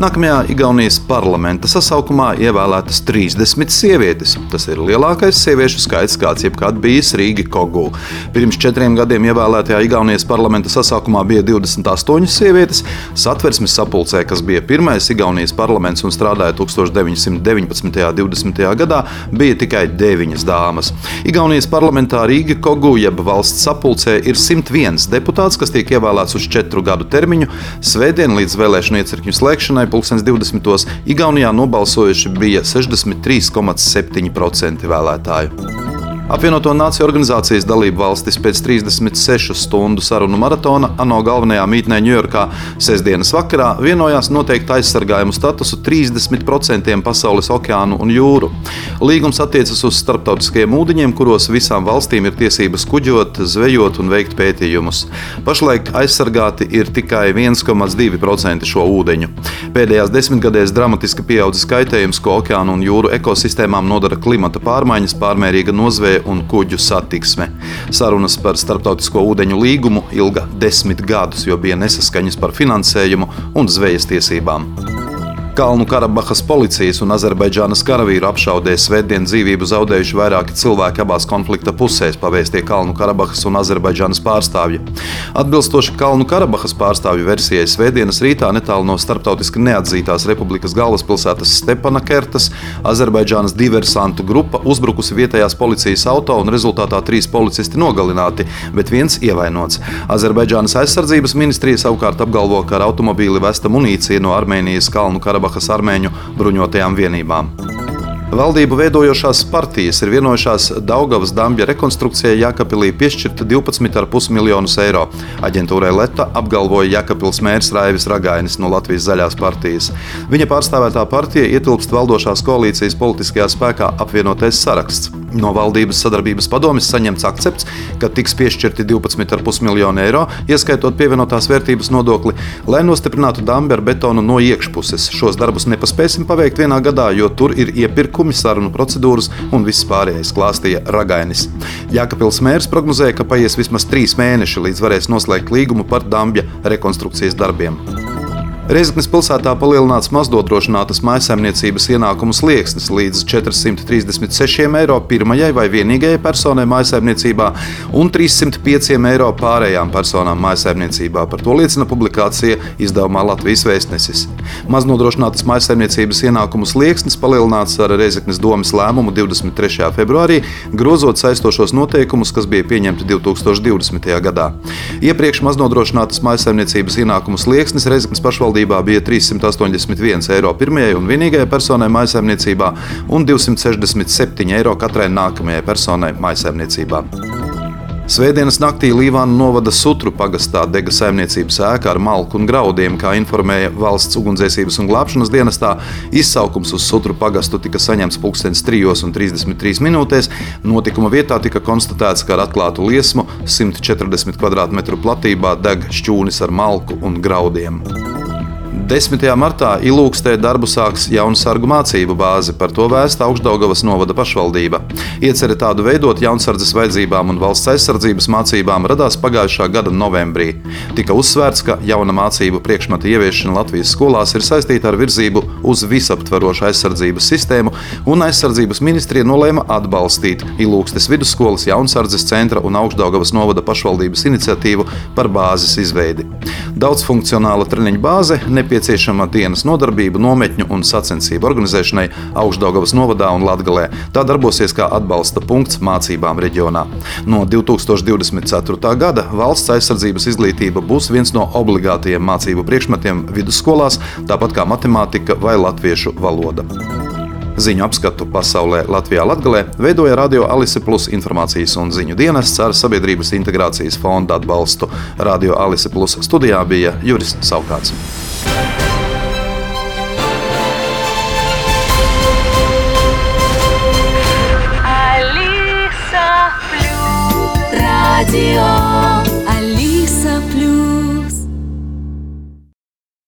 Nākamajā Igaunijas parlamenta sasaukumā ievēlētas 30 sievietes. Tas ir lielākais sieviešu skaits, kāds jebkad bijis Rīga Kogu. Pirms četriem gadiem ievēlētajā Igaunijas parlamenta sasaukumā bija 28 sievietes. Satversmes sapulcē, kas bija pirmais Igaunijas parlaments un strādāja 1919. un 20. gadā, bija tikai 9 dāmas. Igaunijas parlamentā Rīga Kogu jeb valsts sapulcē ir 101 deputāts, kas tiek ievēlēts uz 4 gadu termiņu. Svētdien līdz vēlēšanu iecirkņu slēgšanai 2020. Igaunijā nobalsojuši bija 63,7% vēlētāju. Apvienoto Nāciju organizācijas dalību valstis pēc 36 stundu sarunu maratona ANO galvenajā mītnē Ņujorkā sestdienas vakarā vienojās noteikt aizsargājumu statusu 30% pasaules okeānu un jūru. Līgums attiecas uz starptautiskajiem ūdeņiem, kuros visām valstīm ir tiesības kuģot, zvejot un veikt pētījumus. Pašlaik aizsargāti ir tikai 1,2% šo ūdeņu. Pēdējās desmitgadēs dramatiski pieaudzis kaitējums, ko okeānu un jūru ekosistēmām nodara klimata pārmaiņas, pārmērīga nozveja un kuģu satiksme. Sarunas par starptautisko ūdeņu līgumu ilga desmit gadus, jo bija nesaskaņas par finansējumu un zvejas tiesībām. Kalnu Karabahas policijas un Azerbaidžānas karavīru apšaudē svētdien dzīvību zaudējuši vairāki cilvēki abās konflikta pusēs, pavēstīja Kalnu Karabahas un Azerbaidžānas pārstāvji. Atbilstoši Kalnu Karabahas pārstāvju versijai, svētdienas rītā netālu no starptautiski neatzītās republikas galvaspilsētas Stepana Kertas Azerbaidžānas diversantu grupa uzbrukusi vietējās policijas auto un rezultātā trīs policisti nogalināti, bet viens ievainots. Azerbaidžānas aizsardzības ministrija savukārt apgalvo, ka ar automobīli vesta munīcija no Armēnijas Kalnu Karabahas Karabahas armēņu bruņotajām vienībām. Valdību veidojošās partijas ir vienojušās Daugavas dambja rekonstrukcijai Jākapilī piešķirt 12,5 miljonus eiro. Aģentūrai Leta apgalvoja Jākapils mērs Raivis Ragainis no Latvijas zaļās partijas. Viņa pārstāvētā partija ietilpst valdošās koalīcijas politiskajā spēkā apvienotais saraksts. No valdības sadarbības padomjas saņemts akcepts, ka tiks piešķirti 12,5 miljoni eiro, ieskaitot pievienotās vērtības nodokli, lai nostiprinātu dambi ar betonu no iekšpuses. Šos darbus nepaspēsim paveikt vienā gadā, jo tur ir iepirkumi, sarunu procedūras un viss pārējais, klāstīja Ragainis. Jākapils mērs prognozēja, ka paies vismaz trīs mēneši, līdz varēs noslēgt līgumu par dambja rekonstrukcijas darbiem. Reizeknas pilsētā palielināts mazdodrošinātas mājsaimniecības ienākumu slieksnis līdz 436 eiro pirmajai vai vienīgajai personai mājsaimniecībā un 305 eiro pārējām personām mājsaimniecībā. Par to liecina publikācija izdevumā Latvijas vēstnesis. Maznodrošinātas mājsaimniecības ienākumu slieksnis palielināts ar Reizeknas domas lēmumu 23. februārī, grozot saistošos noteikumus, kas bija pieņemti 2020. gadā. Iepriekš maznodrošinātas mājsaimniecības ienākumu slieksnis Reizeknas pašvaldības pašvaldībā bija 381 eiro pirmajai un vienīgajai personai mājsaimniecībā un 267 eiro katrai nākamajai personai mājsaimniecībā. Svētdienas naktī Līvāna novada Sutru pagastā dega saimniecības ēka ar malku un graudiem, kā informēja valsts ugunsdzēsības un glābšanas dienestā. Izsaukums uz Sutru pagastu tika saņemts 3.33 minūtēs. Notikuma vietā tika konstatēts, ka ar atklātu liesmu 140 km platībā deg šķūnis ar malku un graudiem. 10. martā Ilūkstē darbu sāks jauna sargu mācību bāze, par to vēsta Augstdaugavas novada pašvaldība. Iecere tādu veidot jaunsardzes vajadzībām un valsts aizsardzības mācībām radās pagājušā gada novembrī. Tika uzsvērts, ka jauna mācību priekšmeta ieviešana Latvijas skolās ir saistīta ar virzību uz visaptverošu aizsardzības sistēmu, un aizsardzības ministrija nolēma atbalstīt Ilūkstes vidusskolas jaunsardzes centra un Augstdaugavas novada pašvaldības iniciatīvu par bāzes izveidi. Daudzfunkcionāla treniņu bāze nepieciešama nepieciešama dienas nodarbību, nometņu un sacensību organizēšanai Augstdaugavas novadā un Latgalē. Tā darbosies kā atbalsta punkts mācībām reģionā. No 2024. gada valsts aizsardzības izglītība būs viens no obligātajiem mācību priekšmetiem vidusskolās, tāpat kā matemātika vai latviešu valoda. Ziņu apskatu pasaulē Latvijā Latgalē veidoja Radio Alise Plus informācijas un ziņu dienests ar Sabiedrības integrācijas fonda atbalstu. Radio Alise Plus studijā bija Juris Saukāts. ti o.